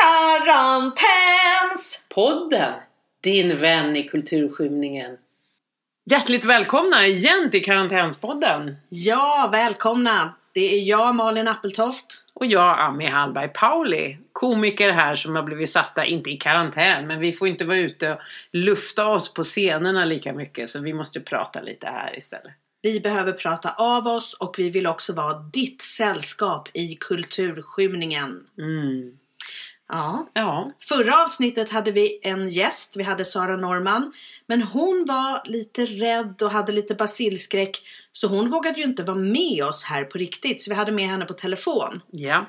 Karantäns! Podden, din vän i kulturskymningen. Hjärtligt välkomna igen till Karantänspodden. Ja, välkomna! Det är jag, Malin Appeltoft. Och jag, Ami Hallberg Pauli. Komiker här som har blivit satta, inte i karantän, men vi får inte vara ute och lufta oss på scenerna lika mycket. Så vi måste prata lite här istället. Vi behöver prata av oss och vi vill också vara ditt sällskap i kulturskymningen. Mm. Ja. Ja, Förra avsnittet hade vi en gäst, vi hade Sara Norman. Men hon var lite rädd och hade lite basilskräck. Så hon vågade ju inte vara med oss här på riktigt. Så vi hade med henne på telefon. ja.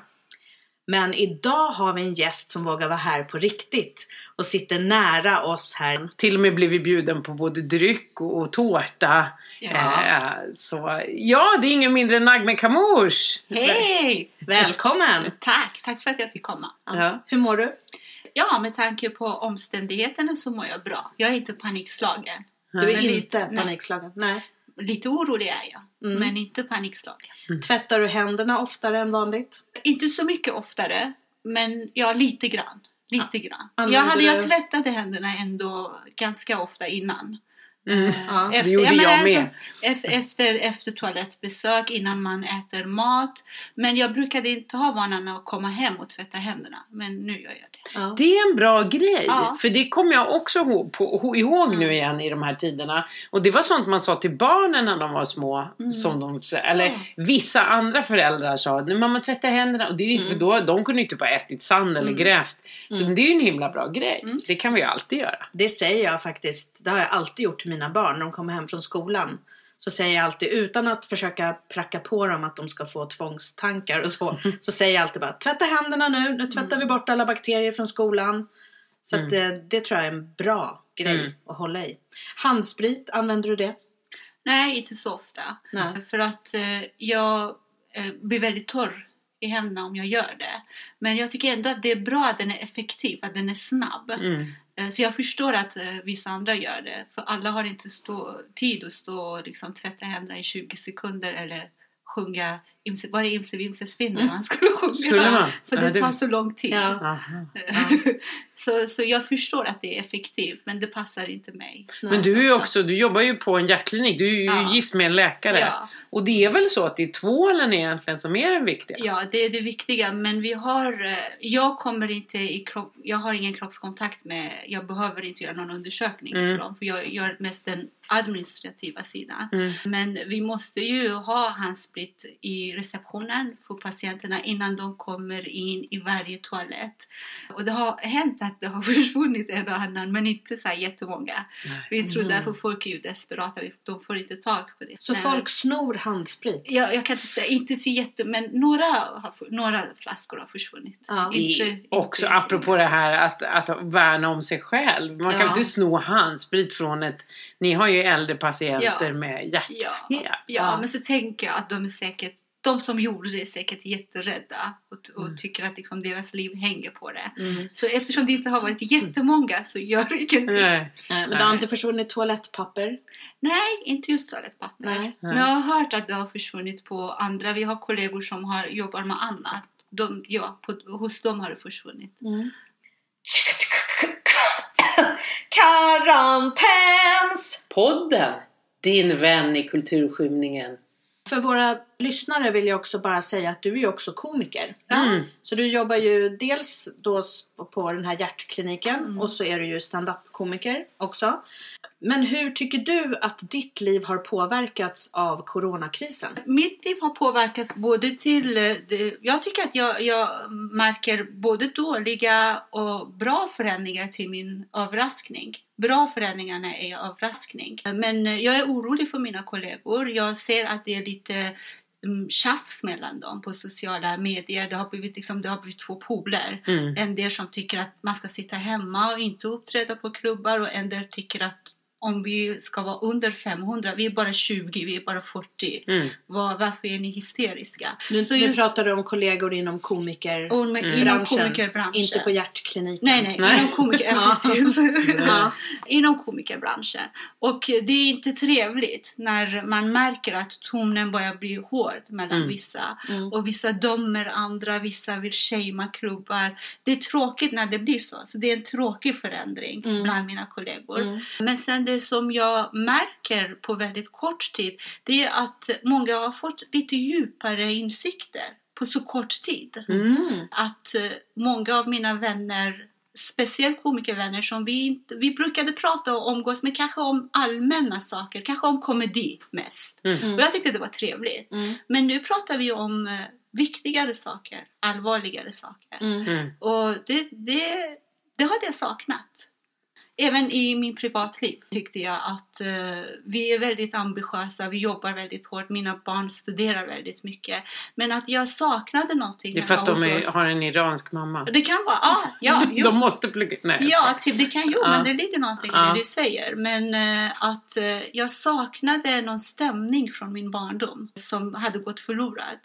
Men idag har vi en gäst som vågar vara här på riktigt. Och sitter nära oss här. Till och med blivit bjuden på både dryck och, och tårta. Ja. Eh, så ja, det är ingen mindre än Nagme Kamosh. Hej! Välkommen! Tack, tack för att jag fick komma. Ja. Hur mår du? Ja, med tanke på omständigheterna så mår jag bra. Jag är inte panikslagen. Du är Men inte nej. panikslagen? Nej. Lite orolig är jag, Mm. men inte panikslagen. Tvättar du händerna oftare än vanligt? Inte så mycket oftare, men ja, lite grann. Lite grann. Använder Jag, hade, jag tvättade händerna ändå ganska ofta innan. Mm. Ja. Det gjorde jag menar, med. alltså, Efter, efter, efter toalettbesök, innan man äter mat. Men jag brukade inte ha vanan att komma hem och tvätta händerna. Men nu gör jag det. Ja. Det är en bra grej, Ja. för det kommer jag också ihåg, på, ihåg nu igen i de här tiderna. Och det var sånt man sa till barnen när de var små. Som de, eller vissa andra föräldrar sa, "Nu, mamma tvätta händerna. Och det är ju för då, de kunde ju inte bara ätit sand eller grävt. Så det är ju en himla bra grej. Det kan vi ju alltid göra. Det säger jag faktiskt. Det har jag alltid gjort till mina barn när de kommer hem från skolan. Så säger jag alltid, utan att försöka pracka på dem att de ska få tvångstankar och så. Så säger jag alltid bara, tvätta händerna nu. Nu tvättar vi bort alla bakterier från skolan. Så att det, det tror jag är en bra grej Mm. att hålla i. Handsprit, använder du det? Nej, inte så ofta. Nej. För att eh, jag eh, blir väldigt torr i händerna om jag gör det. Men jag tycker ändå att det är bra att den är effektiv, att den är snabb. Mm. Eh, Så jag förstår att eh, vissa andra gör det. För alla har inte stå, tid att stå och liksom tvätta händerna i 20 sekunder eller sjunga Imse, var det Imse Vimse Spindeln man skulle sjunga? Skulle man? För Ja, det det- tar så lång tid. Ja. Så, så jag förstår att det är effektivt men det passar inte mig. Men du är också, du jobbar ju på en hjärtklinik. Du är ju Ja. gift med en läkare. Ja. Och det är väl så att det är tvålen egentligen som är den viktiga? Ja, det är det viktiga. Men vi har, eh, jag kommer inte i kropp, jag har ingen kroppskontakt med, jag behöver inte göra någon undersökning Mm. på dem. För jag gör mest den administrativa sidan. Mm. Men vi måste ju ha handsprit i receptionen för patienterna innan de kommer in i varje toalett. Och det har hänt att det har försvunnit en och annan, men inte så här jättemånga. Vi tror Mm. därför folk är ju desperata, de får inte tag på det. Så Nej. folk snor handsprit? Jag, jag kan inte säga, inte så jätte, men några, har, några flaskor har försvunnit. Ja. Inte, också inte- apropå det här att, att värna om sig själv. Man kan Ja. inte sno handsprit från ett... Ni har ju äldre patienter Ja. med hjärtfel. Ja, ja, Ja. men så tänker jag att de är säkert de som gjorde det är säkert jätterädda och, och tycker att liksom deras liv hänger på det. Mm. Så eftersom det inte har varit jättemånga så gör det ingenting. Nej. Nej. Nej, men Nej. det har inte försvunnit toalettpapper? inte just toalettpapper. Nej. Men jag har hört att det har försvunnit på andra. Vi har kollegor som har, jobbar med annat. De, ja, på, hos dem har det försvunnit. Mm. Karantäns! Podden, din vän i kulturskymningen. För våra lyssnare vill jag också bara säga att du är ju också komiker. Mm. Så du jobbar ju dels då på den här hjärtkliniken och så är du ju stand-up-komiker också. Men hur tycker du att ditt liv har påverkats av coronakrisen? Mitt liv har påverkats både till... eh, jag tycker att jag, jag märker både dåliga och bra förändringar till min överraskning. Bra förändringarna är överraskning. Men eh, jag är orolig för mina kollegor. Jag ser att det är lite mm, tjafs mellan dem på sociala medier. Det har blivit, liksom, det har blivit två poler. Mm. En del som tycker att man ska sitta hemma och inte uppträda på klubbar och en del tycker att om vi ska vara under 500, vi är bara 20, vi är bara 40. Mm. Var, varför är ni hysteriska? Nu, Så nu just- pratar du om kollegor inom komiker... Och med, Mm. Inom komikerbranschen. Inte på hjärtkliniken. Nej, nej, Nej. inom komiker, ja, Ja. precis. Ja. inom komikerbranschen. Och det är inte trevligt när man märker att tonen börjar bli hård mellan Mm. vissa. Mm. Och vissa dömer andra, vissa vill shamea klubbar. Det är tråkigt när det blir så. så det är en tråkig förändring Mm. bland mina kollegor. Mm. Men sen det som jag märker på väldigt kort tid det är att många har fått lite djupare insikter på så kort tid. Mm. Att eh, många av mina vänner speciellt komikervänner som vi, inte, vi brukade prata och omgås med kanske om allmänna saker, kanske om komedi mest. Mm. Och jag tyckte det var trevligt. Mm. Men nu pratar vi om eh, viktigare saker, allvarligare saker. Mm. Mm. Och det, det, det hade jag saknat. Även i min privatliv tyckte jag att eh, vi är väldigt ambitiösa, vi jobbar väldigt hårt, mina barn studerar väldigt mycket. Men att jag saknade någonting Det är för att de är, har en iransk mamma. Det kan vara, ah, ja, jo. De måste plugga. Nej, Ja, typ, det kan ju, Ja. men det ligger någonting i Ja. det du säger. Men eh, att eh, jag saknade någon stämning från min barndom som hade gått förlorad.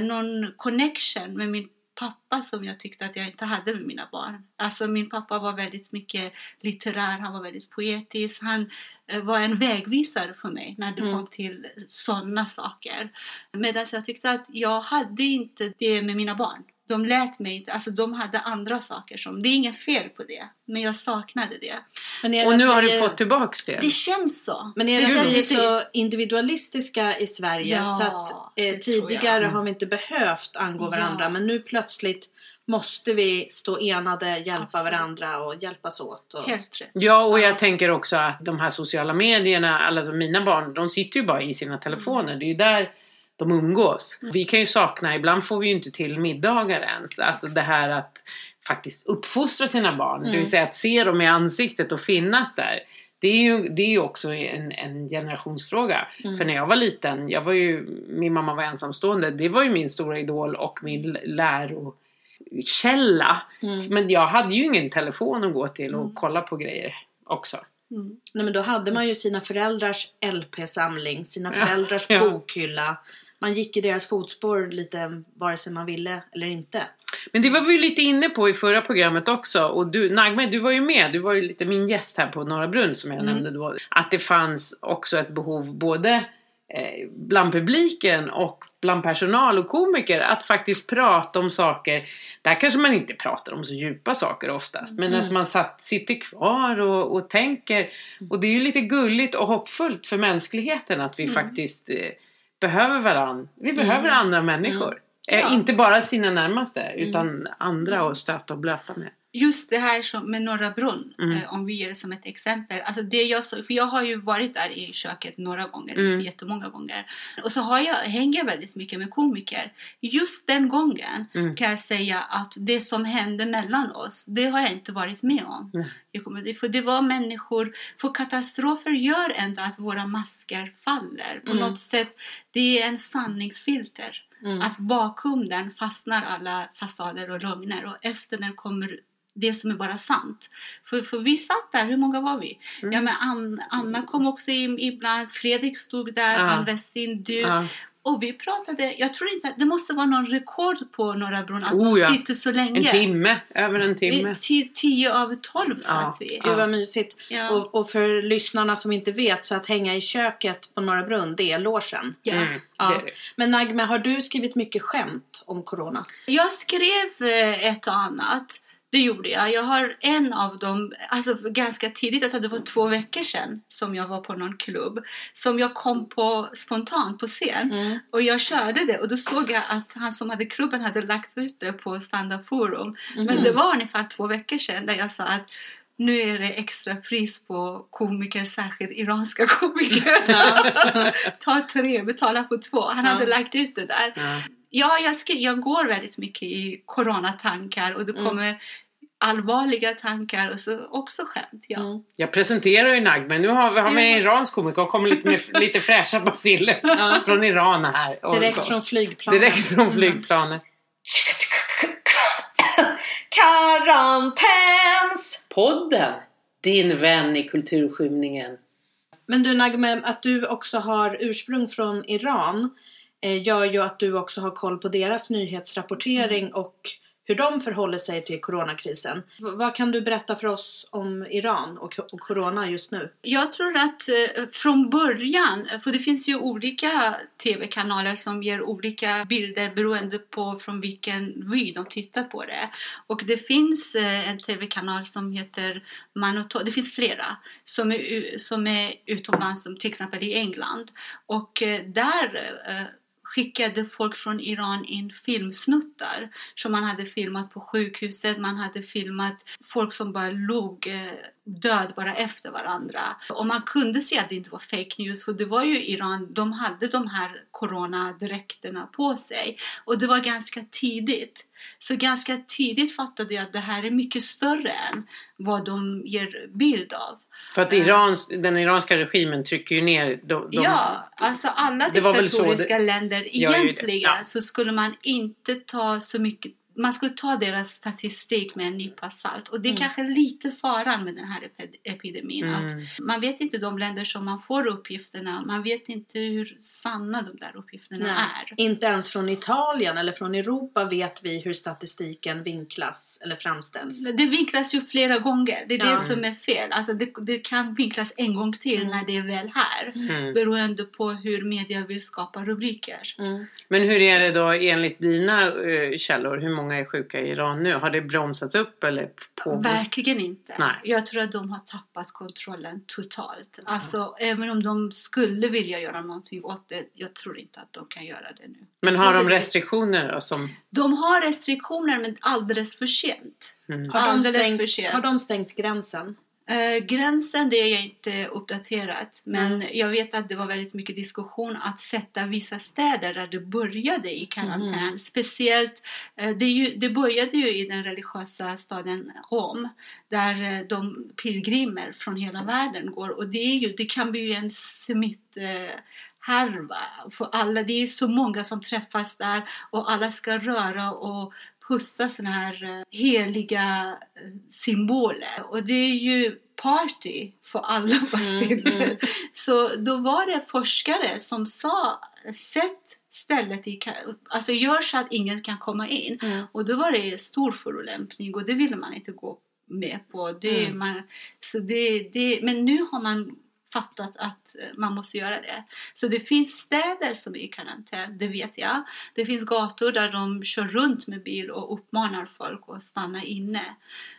Någon connection med min pappa som jag tyckte att jag inte hade med mina barn. Alltså min pappa var väldigt mycket litterär, han var väldigt poetisk. Han eh, var en vägvisare för mig när det Mm. kom till sådana saker. Medan jag tyckte att jag hade inte det med mina barn. De lät mig inte, alltså de hade andra saker som, det är inget fel på det, men jag saknade det. Det Och nu har du fått tillbaks det. Det känns så. Men är det, det att känns vi är så individualistiska i Sverige Ja, så att eh, tidigare har vi inte behövt angå Ja. varandra men nu plötsligt måste vi stå enade, hjälpa Absolut. varandra och hjälpas åt. Och... Helt rätt. Ja, och Ja. jag tänker också att de här sociala medierna, alltså mina barn, de sitter ju bara i sina telefoner. Det är ju där de umgås. Vi kan ju sakna, ibland får vi ju inte till middagar ens. Alltså det här att faktiskt uppfostra sina barn. Det Mm. vill säga att se dem i ansiktet och finnas där. Det är ju, det är ju också en, en generationsfråga. Mm. För när jag var liten, jag var ju, min mamma var ensamstående. Det var ju min stora idol och min lärokälla. Mm. Men jag hade ju ingen telefon att gå till och Mm. kolla på grejer också. Mm. Nej, men då hade man ju sina föräldrars LP-samling, sina föräldrars Ja. bokhylla. Man gick i deras fotspår lite vare sig man ville eller inte. Men det var vi lite inne på i förra programmet också. Och du, Nagme, du var ju med. Du var ju lite min gäst här på Norra Brunn som jag Mm. nämnde då. Att det fanns också ett behov både eh, bland publiken och bland personal och komiker att faktiskt prata om saker. Där kanske man inte pratar om så djupa saker oftast. Men Mm. att man satt, sitter kvar och, och tänker. Och det är ju lite gulligt och hoppfullt för mänskligheten att vi Mm. faktiskt eh, behöver varandra. Vi behöver andra människor. Eh, Ja. Inte bara sina närmaste utan andra att stöta och blöta med. Just det här som med Norra Brunn, Mm. eh, om vi ger det som ett exempel. Alltså det jag, så- för jag har ju varit där i köket några gånger, Mm. inte jättemånga gånger. Och så har jag, hänger jag väldigt mycket med komiker. Just den gången Mm. kan jag säga att det som hände mellan oss, det har jag inte varit med om. Det- för det var människor, för katastrofer gör ändå att våra masker faller. På Mm. något sätt, det är en sanningsfilter. Mm. Att bakom den fastnar alla fasader och lögner och efter den kommer det som är bara sant. För, för vi satt där, hur många var vi? Mm. Ja men Ann, Anna kom också in ibland, Fredrik stod där, Ja. Ann Westin, du. Ja. Och vi pratade, jag tror inte, det måste vara någon rekord på Norra Brunn att Oh, man ja. sitter så länge. En timme, över en Vi- timme. ti- Tio av tolv satt Ja. vi. Gud vad mysigt. Ja. Och, och för lyssnarna som inte vet så att hänga i köket på Norra Brunn, det är logen. Ja. Mm, Ja. Men Nagme, har du skrivit mycket skämt om Corona? Jag skrev eh, ett och annat. Det gjorde jag. Jag har en av dem, alltså ganska tidigt, jag tror det var två veckor sedan som jag var på någon klubb. Som jag kom på spontant på scen. Mm. Och jag körde det och då såg jag att han som hade klubben hade lagt ut det på Stand Up Forum. Mhm. Men det var ungefär två veckor sedan där jag sa att nu är det extra pris på komiker, särskilt iranska komiker. Ta tre, betala för två. Han Ja. hade lagt ut det där. Ja. Ja, jag, skri- jag går väldigt mycket i coronatankar och det Mm. kommer allvarliga tankar och så också skämt. Ja. Mm. Jag presenterar ju Nagme. Nu har vi, har vi en iransk komiker och kommer lite med lite fräscha basiller Ja. från Iran här. Och Direkt så. från flygplanet. Direkt från flygplanet. Karantäns! Podden! Din vän i kulturskymningen. Men du Nagme, att du också har ursprung från Iran eh, gör ju att du också har koll på deras nyhetsrapportering Mm. och hur de förhåller sig till coronakrisen. V- vad kan du berätta för oss om Iran och, och corona just nu? Jag tror att eh, från början, för det finns ju olika tv-kanaler som ger olika bilder beroende på från vilken vy de tittar på det. Och det finns eh, en tv-kanal som heter Manoto, det finns flera som är, som är utomlands, som till exempel i England. Och eh, där eh, skickade folk från Iran in filmsnuttar som man hade filmat på sjukhuset, man hade filmat folk som bara låg eh, död bara efter varandra. Och man kunde se att det inte var fake news för det var ju Iran, de hade de här coronadräkterna på sig och det var ganska tidigt. Så ganska tidigt fattade jag att det här är mycket större än vad de ger bild av. För att Irans, den iranska regimen trycker ju ner de, de, ja, alltså alla det diktatoriska länder det. egentligen Ja. så skulle man inte ta så mycket man skulle ta deras statistik med en nypa salt och det är Mm. kanske lite faran med den här epi- epidemin Mm. att man vet inte de länder som man får uppgifterna man vet inte hur sanna de där uppgifterna Nej. är. Inte ens från Italien eller från Europa vet vi hur statistiken vinklas eller framställs. Det vinklas ju flera gånger, det är Ja. det som är fel. Alltså det, det kan vinklas en gång till Mm. när det är väl här. Mm. Beroende på hur media vill skapa rubriker. Mm. Men hur är det då enligt dina eh, källor? Hur många är sjuka i Iran nu? Har det bromsats upp eller pågår? Verkligen inte. Nej. Jag tror att de har tappat kontrollen totalt. Alltså, även om de skulle vilja göra någonting åt det, jag tror inte att de kan göra det nu. Men har de restriktioner då som... De har restriktioner men alldeles för sent. Mm. Har, de Alldeles för stängt, sent. har de stängt gränsen? Eh, gränsen det är jag inte uppdaterat men Mm. jag vet att det var väldigt mycket diskussion att sätta vissa städer där det började i karantän. Mm. Speciellt, eh, det, ju, det började ju i den religiösa staden Rom där eh, de pilgrimer från hela världen går och det, ju, det kan bli en smitt härva för alla. Det är så många som träffas där och alla ska röra och pussa såna här eh, heliga eh, symboler. Och det är ju party för alla basiller. mm. Så då var det forskare som sa sätt stället i, alltså gör så att ingen kan komma in. Mm. Och då var det stor förolämpning och det ville man inte gå med på. Det, Mm. man, så det, det, men nu har man fattat att eh, man måste göra det. Så det finns städer som är i karantän, det vet jag. Det finns gator där de kör runt med bil och uppmanar folk att stanna inne.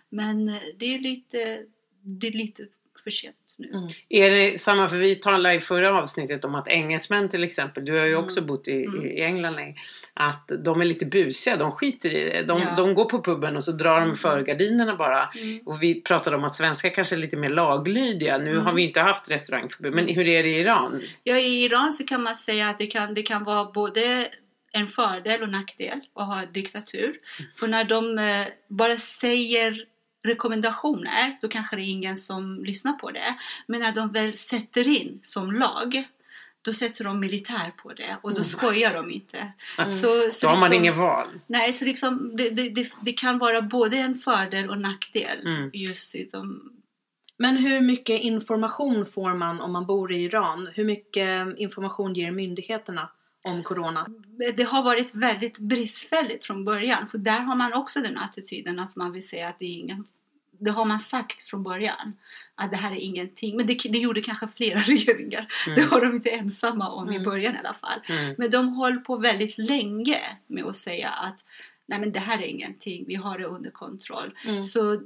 Men eh, det är lite, det är lite för sent nu. Mm. Är det samma, för vi talade i förra avsnittet om att engelsmän till exempel, du har ju Mm. också bott i, Mm. i England länge, att de är lite busiga, de skiter i det. De, Ja. de går på puben och så drar de Mm. för gardinerna bara. Mm. Och vi pratade om att svenskar kanske är lite mer laglydiga. Nu Mm. har vi inte haft restaurangförbud, men hur är det i Iran? Ja, I Iran så kan man säga att det kan, det kan vara både en fördel och nackdel att ha diktatur. För när de eh, bara säger rekommendationer då kanske det är ingen som lyssnar på det. Men när de väl sätter in som lag då sätter de militär på det och då Mm. skojar de inte. Mm. Så, så Då har man liksom- ingen val. Nej, så liksom, det, det, det, det kan vara både en fördel och nackdel Mm. just i de Men hur mycket information får man om man bor i Iran? Hur mycket information ger myndigheterna om corona? det har varit väldigt bristfälligt från början. För där har man också den attityden att man vill säga att det är ingen... Det har man sagt från början. Att det här är ingenting. Men det, det gjorde kanske flera regeringar. Mm. Det var de inte ensamma om i Mm. början i alla fall. Mm. Men de höll på väldigt länge med att säga att nej men det här är ingenting, vi har det under kontroll. Mm. Så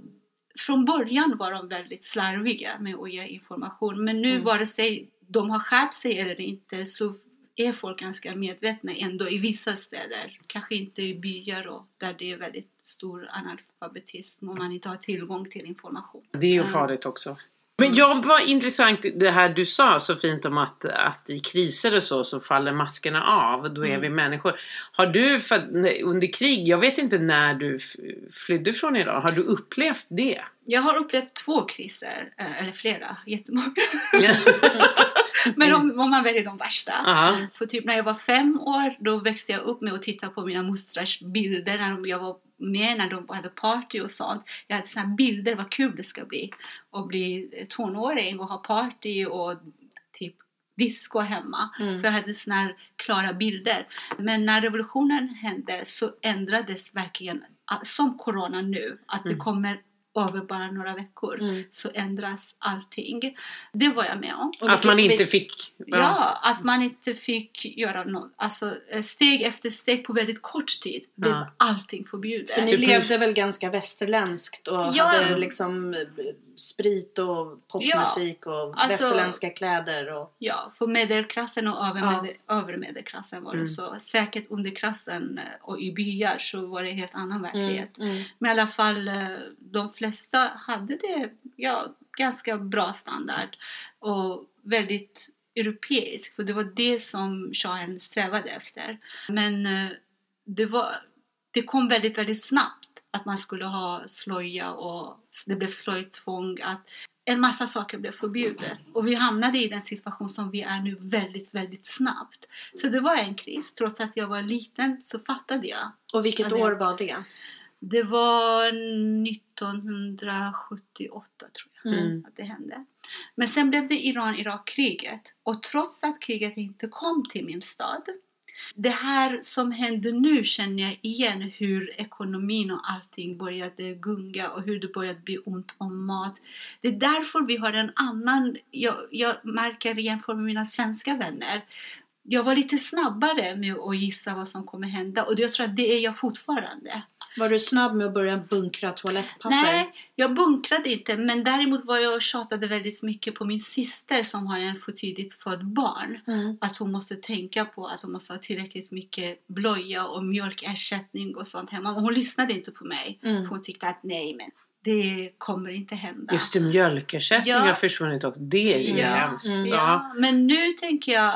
från början var de väldigt slarviga med att ge information. Men nu Mm. vare sig de har skärpt sig eller inte så är folk ganska medvetna ändå i vissa städer. Kanske inte i byar och där det är väldigt stor analfabetism och man inte har tillgång till information. Det är ju Mm. farligt också. Men jag var intressant det här du sa så fint om att, att i kriser och så så faller maskerna av. Då är Mm. vi människor. Har du för, under krig, jag vet inte när du flydde från Iran, har du upplevt det? Jag har upplevt två kriser, eh, eller flera, jättemånga. Men om, om man väljer de värsta. Ja. För typ när jag var fem år då växte jag upp med att titta på mina mostrars bilder när jag var med när de hade party och sånt. Jag hade såna bilder vad kul det ska bli. Att bli tonåring och ha party och disco hemma. Mm. För jag hade såna här klara bilder. Men när revolutionen hände så ändrades verkligen, som corona nu, att det Mm. kommer över bara några veckor Mm. så ändras allting. Det var jag med om. Och Att man inte fick... Ja, att man inte fick göra något. Alltså eh, steg efter steg på väldigt kort tid blev Ja. allting förbjudet. För ni Typ levde väl ganska västerländskt och Ja. hade liksom eh, sprit och popmusik och Alltså- västerländska kläder och... Ja, för medelklassen och övermedel, övermedelklassen var det Mm. så. Säkert underklassen eh, och i byar så var det en helt annan verklighet. Mm. Men i alla fall, de flesta hade det ja, ganska bra standard och väldigt europeisk. För det var det som shahen strävade efter. Men eh, det, var, det kom väldigt, väldigt snabbt att man skulle ha slöja och det blev slöjtvång. Att en massa saker blev förbjudet. Och vi hamnade i den situation som vi är nu väldigt, väldigt snabbt. Så det var en kris. Trots att jag var liten så fattade jag. Och vilket år var det? Det var 1978 tror jag Mm. att det hände. Men sen blev det Iran-Irak-kriget. Och trots att kriget inte kom till min stad. Det här som händer nu känner jag igen hur ekonomin och allting började gunga och hur det började bli ont om mat. Det är därför vi har en annan, jag, jag märker jämfört med mina svenska vänner. Jag var lite snabbare med att gissa vad som kommer hända och jag tror att det är jag fortfarande. Var du snabb med att börja bunkra toalettpapper? Nej, jag bunkrade inte. Men däremot var jag och tjatade väldigt mycket på min syster som har en för tidigt född barn. Mm. Att hon måste tänka på att hon måste ha tillräckligt mycket blöja och mjölkersättning och sånt hemma. Men hon lyssnade inte på mig. Mm. För hon tyckte att nej men det kommer inte hända. Just det, mjölkersättning Ja. har försvunnit också. Det är ju Ja. hemskt. Mm. Ja. Ja, men nu tänker jag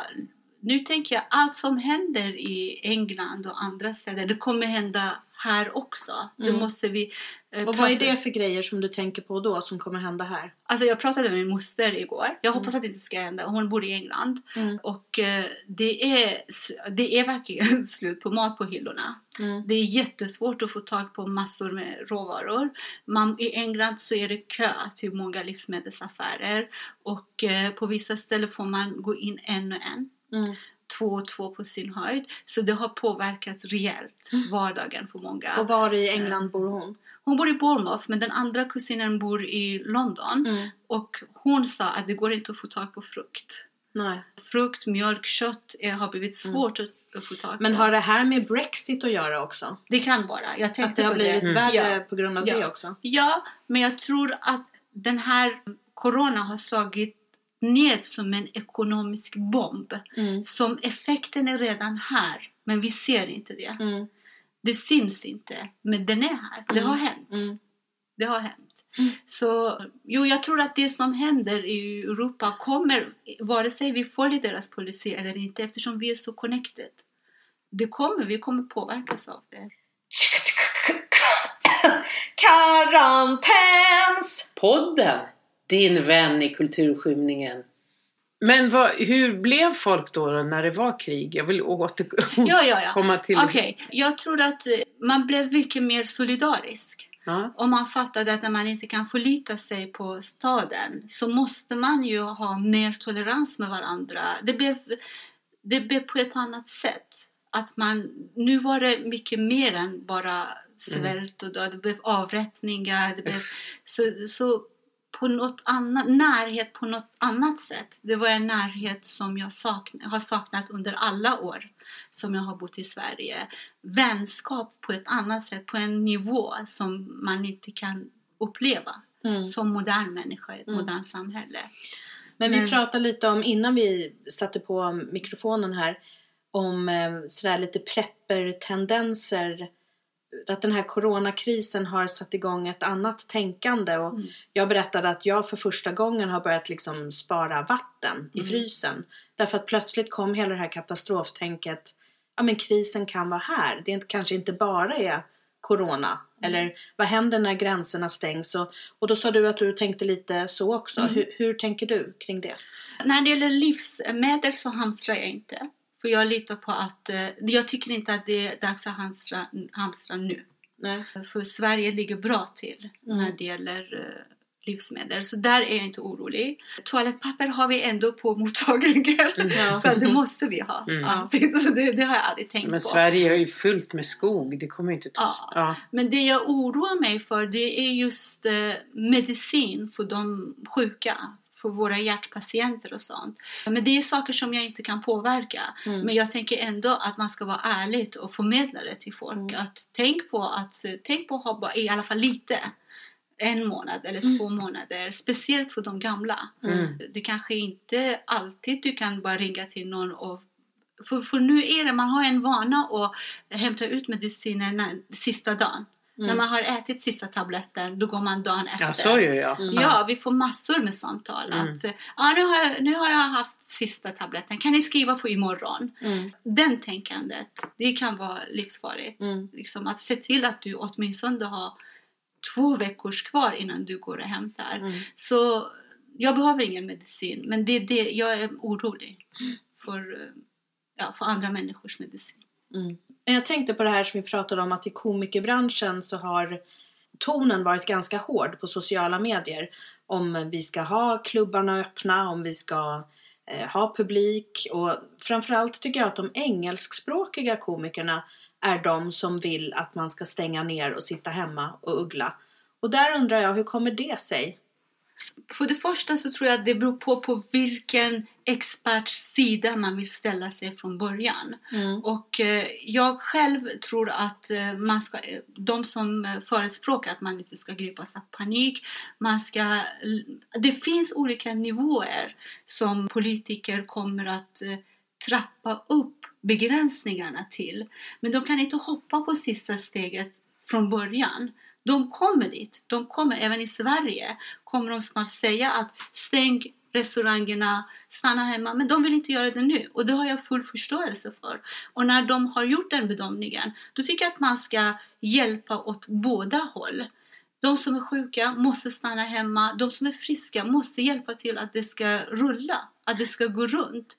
nu tänker jag allt som händer i England och andra städer, det kommer hända här också. Mm. måste vi... eh, Och vad är det för grejer som du tänker på då som kommer hända här? Alltså jag pratade med min moster igår. Jag hoppas Mm. att det inte ska hända. Hon bor i England. Mm. Och eh, det är, det är verkligen slut på mat på hyllorna. Mm. Det är jättesvårt att få tag på massor med råvaror. Man, I England så är det kö till många livsmedelsaffärer. Och eh, på vissa ställen får man gå in en och en. Mm. Två och två på sin höjd. Så det har påverkat rejält vardagen för många. Och var i England bor hon? Hon bor i Bournemouth men den andra kusinen bor i London. Mm. Och hon sa att det går inte att få tag på frukt. Nej. Frukt, mjölk, kött är, har blivit svårt att, att få tag på. Men har det här med Brexit att göra också? Det kan vara. Jag tänkte Att det har blivit det. värre Ja. på grund av Ja. det också? ja, men jag tror att den här corona har slagit ned som en ekonomisk bomb. Mm. Som effekten är redan här, men vi ser inte det. Mm. Det syns inte, men den är här. Det har hänt. Mm. Det har hänt. Mm. Så jo, jag tror att det som händer i Europa kommer, vare sig vi följer deras policy eller inte, eftersom vi är så connected. Det kommer, vi kommer påverkas av det. Karantäns! Din vän i kulturskymningen. Men vad, hur blev folk då, då när det var krig? Jag vill återkomma Ja, ja, ja. till... Okej, jag tror att eh, man blev mycket mer solidarisk. Ja. Och man fattade att när man inte kan förlita sig på staden så måste man ju ha mer tolerans med varandra. Det blev, det blev på ett annat sätt. Att man, nu var det mycket mer än bara svält och död. Det blev avrättningar. Det blev, så, så på något annat, närhet på något annat sätt. Det var en närhet som jag sakna, har saknat under alla år som jag har bott i Sverige. Vänskap på ett annat sätt, på en nivå som man inte kan uppleva Mm. som modern människa i ett Mm. modernt samhälle. Men vi Men- pratade lite om, innan vi satte på mikrofonen här, om eh, sådär lite prepper-tendenser. Att den här coronakrisen har satt igång ett annat tänkande. Och Mm. Jag berättade att jag för första gången har börjat liksom spara vatten i Mm. frysen. Därför att plötsligt kom hela det här katastroftänket. Ja men krisen kan vara här. Det är inte, kanske inte bara är corona. Eller vad händer när gränserna stängs? Och, och då sa du att du tänkte lite så också. Mm. Hur, hur tänker du kring det? När det gäller livsmedel så hamstrar jag inte. För jag litar på att, eh, jag tycker inte att det är dags att hamstra, hamstra nu. Nej. För Sverige ligger bra till Mm. när det gäller eh, livsmedel. Så där är jag inte orolig. Toalettpapper har vi ändå på mottagningen. Ja. För det måste vi ha. Mm. alltid. Så det, det har jag aldrig tänkt Men på. Sverige är ju fullt med skog. Det kommer inte ta... Ja. Ja. Men det jag oroar mig för det är just eh, medicin för de sjuka. För våra hjärtpatienter och sånt. Men det är saker som jag inte kan påverka. Mm. Men jag tänker ändå att man ska vara ärlig och förmedla det till folk. Mm. Att tänk på att tänk på att ha bara, i alla fall lite. En månad eller Mm. två månader. Speciellt för de gamla. Mm. Det kanske inte alltid du kan bara ringa till någon och för, för nu är det, man har en vana att hämta ut mediciner när, sista dagen. Mm. När man har ätit sista tabletten, då går man dagen efter. ja, så gör jag. Mm. Ja, vi får massor med samtal. Mm. Att, ja, nu, har jag, nu har jag haft sista tabletten, kan ni skriva för imorgon? Mm. Den tänkandet, det kan vara livsfarligt. Mm. Liksom att se till att du åtminstone har två veckors kvar innan du går och hämtar. Mm. Så jag behöver ingen medicin, men det är det, jag är orolig för, eh, ja, för andra människors medicin. Mm. Jag tänkte på det här som vi pratade om att i komikerbranschen så har tonen varit ganska hård på sociala medier. Om vi ska ha klubbarna öppna, om vi ska eh, ha publik och framförallt tycker jag att de engelskspråkiga komikerna är de som vill att man ska stänga ner och sitta hemma och uggla. Och där undrar jag, hur kommer det sig? För det första så tror jag att det beror på på vilken experts sida man vill ställa sig från början. Mm. Och eh, jag själv tror att eh, man ska, de som förespråkar att man inte ska gripas av panik, man ska, det finns olika nivåer som politiker kommer att eh, trappa upp begränsningarna till. Men de kan inte hoppa på sista steget från början. De kommer dit, de kommer även i Sverige kommer de snart säga att stäng restaurangerna, stanna hemma. Men de vill inte göra det nu och det har jag full förståelse för. Och när de har gjort den bedömningen, då tycker jag att man ska hjälpa åt båda håll. De som är sjuka måste stanna hemma, de som är friska måste hjälpa till att det ska rulla, att det ska gå runt.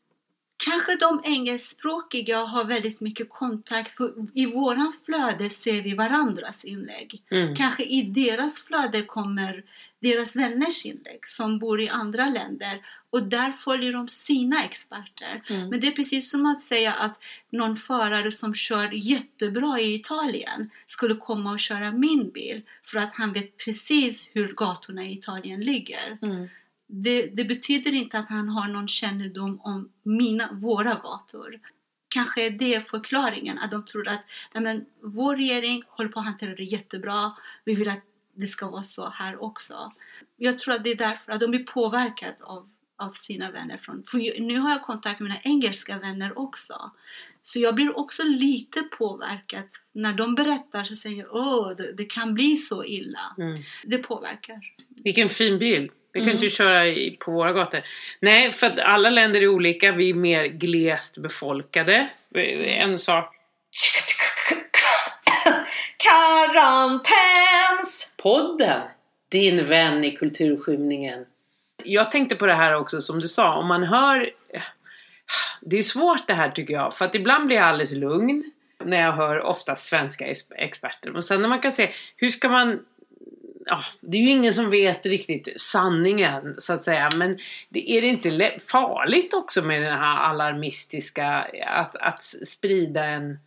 Kanske de engelskspråkiga har väldigt mycket kontakt, för i våran flöde ser vi varandras inlägg. Mm. Kanske i deras flöde kommer deras vänners inlägg som bor i andra länder och där följer de sina experter. Mm. Men det är precis som att säga att någon förare som kör jättebra i Italien skulle komma och köra min bil för att han vet precis hur gatorna i Italien ligger. Mm. Det, det betyder inte att han har någon kännedom om mina, våra gator. Kanske är det förklaringen, att de tror att nej men, vår regering håller på att hantera det jättebra, vi vill att det ska vara så här också. Jag tror att det är därför att de blir påverkade av, av sina vänner. Från, för nu har jag kontakt med mina engelska vänner också. Så jag blir också lite påverkad. När de berättar så säger jag åh, det, det kan bli så illa. Mm. Det påverkar. Vilken fin bil! Vi kan Mm. inte köra i, på våra gator. Nej, för att alla länder är olika. Vi är mer glest befolkade. En sak. Karantäns! Podden! Din vän i kulturskymningen. Jag tänkte på det här också som du sa. Om man hör... Det är svårt det här tycker jag. För att ibland blir jag alldeles lugn. När jag hör ofta svenska experter. Men sen när man kan se hur ska man ja, det är ju ingen som vet riktigt sanningen så att säga. Men det, är det inte farligt också med den här alarmistiska, att, att sprida en,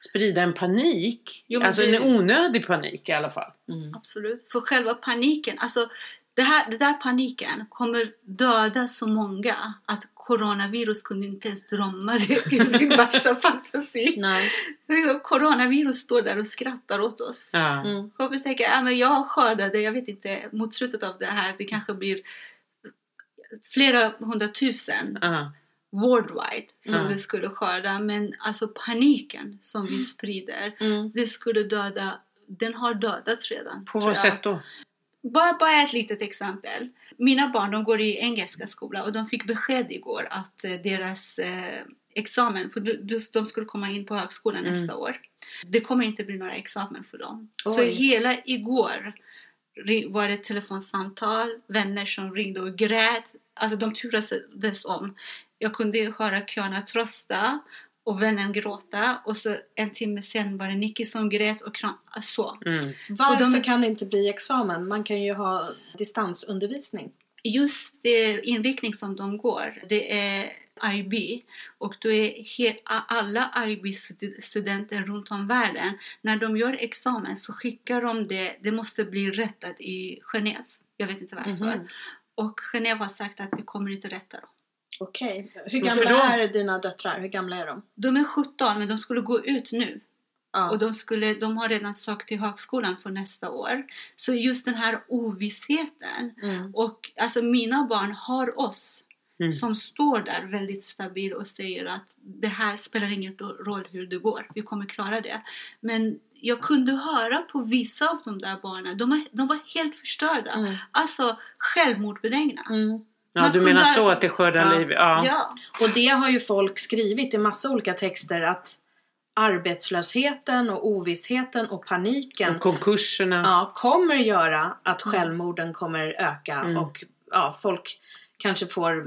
sprida en panik? Jo, alltså det- en onödig panik i alla fall. Mm. Absolut. För själva paniken, alltså det, här, det där paniken kommer döda så många att coronavirus kunde inte ens drömma det i sin värsta fantasi. Nej. Coronavirus står där och skrattar åt oss. Ja. Mm. Jag tänker, ja, men jag skördade, jag vet inte, mot slutet av det här, det kanske blir flera hundratusen Ja. Worldwide som Mm. det skulle skörda. Men alltså paniken som vi sprider, Mm. det skulle döda, den har dödats redan. På vad sätt då? Bara, bara ett litet exempel. Mina barn de går i engelska skola och de fick besked igår att eh, deras eh, examen, för de, skulle komma in på högskolan Mm. nästa år. Det kommer inte bli några examen för dem. Så Oj. hela igår var det telefonsamtal, vänner som ringde och grät. Alltså de turades om. Jag kunde höra köerna trösta och vännen gråta och så en timme sen var det Nicky som grät och kram, så. Mm. Varför de- kan det inte bli examen? Man kan ju ha distansundervisning. Just det inriktning som de går, det är IB och då är alla IB-studenter runt om världen, när de gör examen så skickar de det, det måste bli rättat i Genève. Jag vet inte varför. Mhm. Och Genève har sagt att vi kommer inte rätta dem. Okej. Hur Varför gamla då? är dina döttrar? Hur gamla är de? De är 17 men de skulle gå ut nu. Ja. Och de, skulle, de har redan sökt till högskolan för nästa år. Så just den här ovissheten. Mm. Och alltså mina barn har oss Mm. som står där väldigt stabil och säger att det här spelar ingen roll hur det går, vi kommer klara det. Men jag kunde höra på vissa av de där barnen, de, var- de var helt förstörda. Mm. Alltså självmordbenägna. Mm. Ja, du menar så att det skördar Ja. liv? Ja. Ja. Och det har ju folk skrivit i massa olika texter att arbetslösheten och ovissheten och paniken Och konkurserna. ja, kommer göra att självmorden kommer öka Mm. och ja, folk kanske får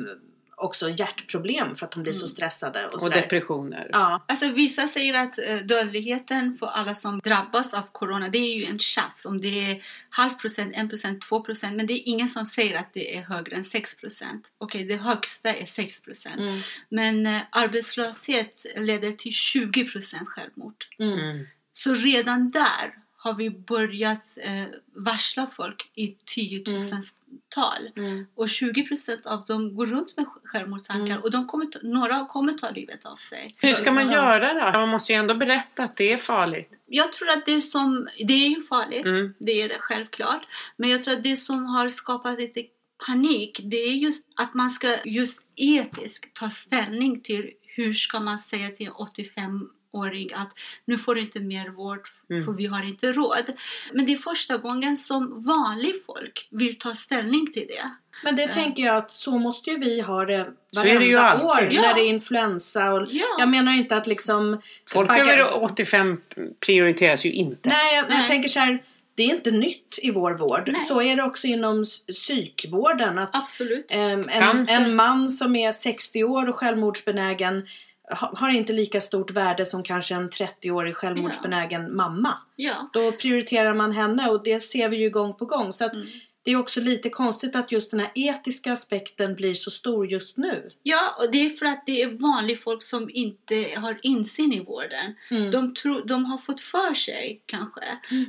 också hjärtproblem för att de blir så stressade och, Och depressioner. Ja, Alltså vissa säger att eh, dödligheten för alla som drabbas av corona, det är ju en tjafs om det är halv procent, en procent, två procent. Men det är ingen som säger att det är högre än 6 procent. Okej, det högsta är 6 procent. mm, Men eh, arbetslöshet leder till 20 procent självmord. mm, Mm. Så redan där har vi börjat eh, varsla folk i tiotusental. Mm. Mm. Och 20 procent av dem går runt med självmordstankar mm. och de kommer ta, några kommer ta livet av sig. Hur ska man liksom, göra då? Man måste ju ändå berätta att det är farligt. Jag tror att det som, det är ju farligt, mm. det är det självklart. Men jag tror att det som har skapat lite panik, det är just att man ska just etiskt ta ställning till hur ska man säga till 85 åring att nu får du inte mer vård mm. för vi har inte råd. Men det är första gången som vanligt folk vill ta ställning till det. Men det eh. tänker jag att så måste ju vi ha det varenda det år ja. när det är influensa. Och ja. Jag menar inte att liksom... Folk baggar... över 85 prioriteras ju inte. Nej, jag, Nej. jag tänker så här, Det är inte nytt i vår vård. Nej. Så är det också inom psykvården. Att, Absolut. Eh, en, en man som är 60 år och självmordsbenägen har inte lika stort värde som kanske en 30-årig självmordsbenägen mamma. Ja. Då prioriterar man henne och det ser vi ju gång på gång. Så att Mm. Det är också lite konstigt att just den här etiska aspekten blir så stor just nu. Ja, och det är för att det är vanligt folk som inte har insyn i vården. Mm. De, tror, de har fått för sig kanske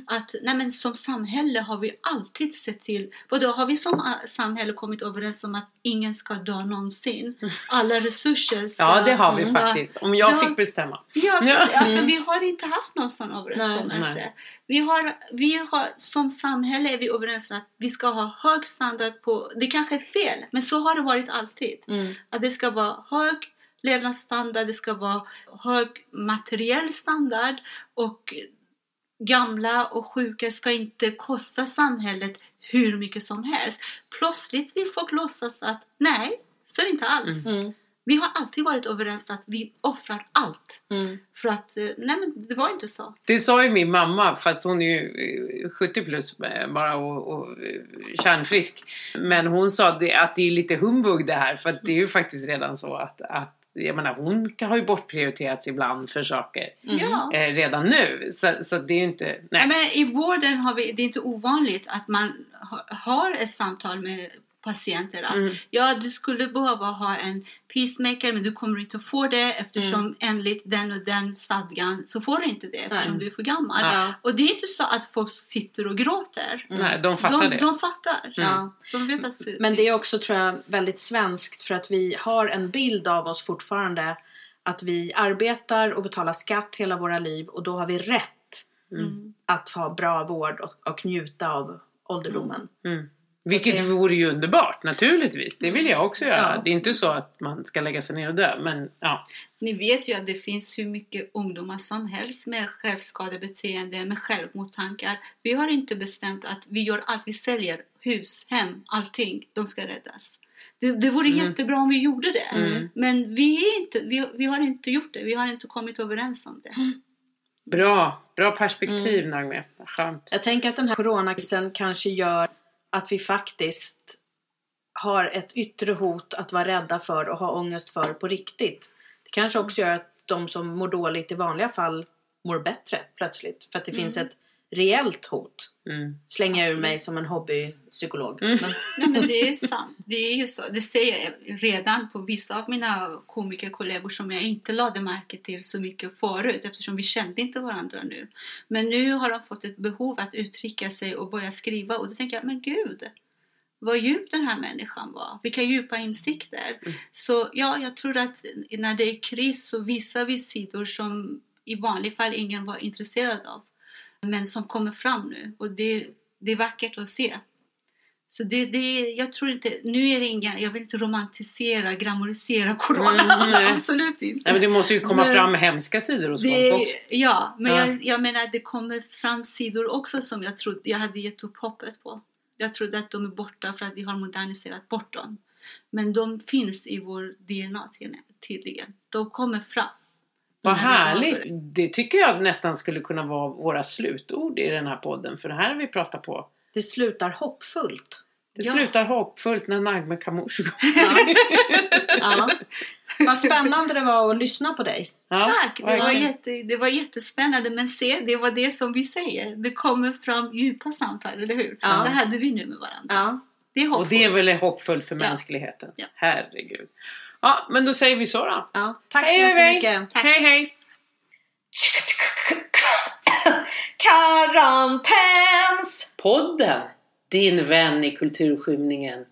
att nej men, som samhälle har vi alltid sett till, vadå har vi som äh, samhälle kommit överens om att ingen ska dö någonsin? Alla resurser ska... Ja, det har vi Mm. faktiskt. Om jag Ja. fick bestämma. Ja, Ja. precis. alltså, Mm. vi har inte haft någon sån överenskommelse. Nej, Vi, har, vi har, som samhälle är vi överens om att vi ska ha hög standard på, det kanske är fel, men så har det varit alltid. Mm. Att det ska vara hög levnadsstandard, det ska vara hög materiell standard och gamla och sjuka ska inte kosta samhället hur mycket som helst. Plötsligt vill folk låtsas att nej, så är det inte alls. Mm. Vi har alltid varit överens att vi offrar allt. Mm. För att, eh, nej men det var inte så. Det sa ju min mamma, fast hon är ju eh, 70 plus eh, bara och, och eh, kärnfrisk. Men hon sa att det är lite humbug det här, för det är ju faktiskt redan så att, att jag menar, hon har ju bortprioriterats ibland för saker Mm. Eh, redan nu. Så, så det är ju inte... Nej. Men I vården har vi, det är inte ovanligt att man ha, har ett samtal med patienter att Mm. ja, du skulle behöva ha en pacemaker men du kommer inte få det eftersom Mm. enligt den och den stadgan så får du inte det eftersom Nej. du är för gammal. Ja. Och det är inte så att folk sitter och gråter. Nej, de fattar de, det. de fattar. Ja. De vet att, Men det är också tror jag väldigt svenskt för att vi har en bild av oss fortfarande att vi arbetar och betalar skatt hela våra liv och då har vi rätt Mm. att ha bra vård och, och njuta av ålderdomen. Mm. Så Vilket det- vore ju underbart, naturligtvis. Det vill jag också göra. Ja. Det är inte så att man ska lägga sig ner och dö, men ja. Ni vet ju att det finns hur mycket ungdomar som helst med självskadebeteende, med självmordstankar. Vi har inte bestämt att vi gör allt. Vi säljer hus, hem, allting. De ska räddas. Det, det vore Mm. jättebra om vi gjorde det. Mm. Men vi, är inte, vi, vi har inte gjort det. Vi har inte kommit överens om det. Bra, bra perspektiv Nagme. Skönt. Jag tänker att den här coronakrisen kanske gör att vi faktiskt har ett yttre hot att vara rädda för och ha ångest för på riktigt. Det kanske också gör att de som mår dåligt i vanliga fall mår bättre plötsligt. För att det finns Mm. ett reellt hot. Mm. Slänger jag ur mig som en hobbypsykolog. Mm. Men, Nej men det är sant. Det är ju så. Det ser jag redan på vissa av mina komikerkollegor som jag inte lade märke till så mycket förut eftersom vi kände inte varandra nu. Men nu har de fått ett behov att uttrycka sig och börja skriva och då tänker jag, men gud! Vad djup den här människan var. Vilka djupa insikter. Mm. Så ja, jag tror att när det är kris så visar vi sidor som i vanliga fall ingen var intresserad av. Men som kommer fram nu och det, det är vackert att se. Så det, det, jag tror inte, nu är det inga, jag vill inte romantisera, glamorisera corona. Mm. Absolut inte. Nej, men det måste ju komma Men- fram hemska sidor hos folk Det, också. ja, men Ja. Jag, jag menar det kommer fram sidor också som jag trodde, jag hade gett upp hoppet på. Jag trodde att de är borta för att vi har moderniserat bort dem. Men de finns i vår DNA tydligen. De kommer fram. Vad härligt! det. Tycker jag nästan skulle kunna vara våra slutord i den här podden. För det här har vi pratat på. det slutar hoppfullt. Det Ja. slutar hoppfullt när Nagme Kamush går. Ja. ja. Vad spännande det var att lyssna på dig. Ja, Tack! Det var, jätte, det var jättespännande. Men se, det var det som vi säger. Det kommer fram djupa samtal, eller hur? Ja. Det hade vi nu med varandra. Ja. Det är Och hoppfullt. det är väl hoppfullt för Ja. mänskligheten. Ja. Herregud. Ja, men då säger vi så då. Ja. Tack Hej, så hej, hej. jättemycket. Hej hej! Karantäns! Podden! Din vän i kulturskymningen.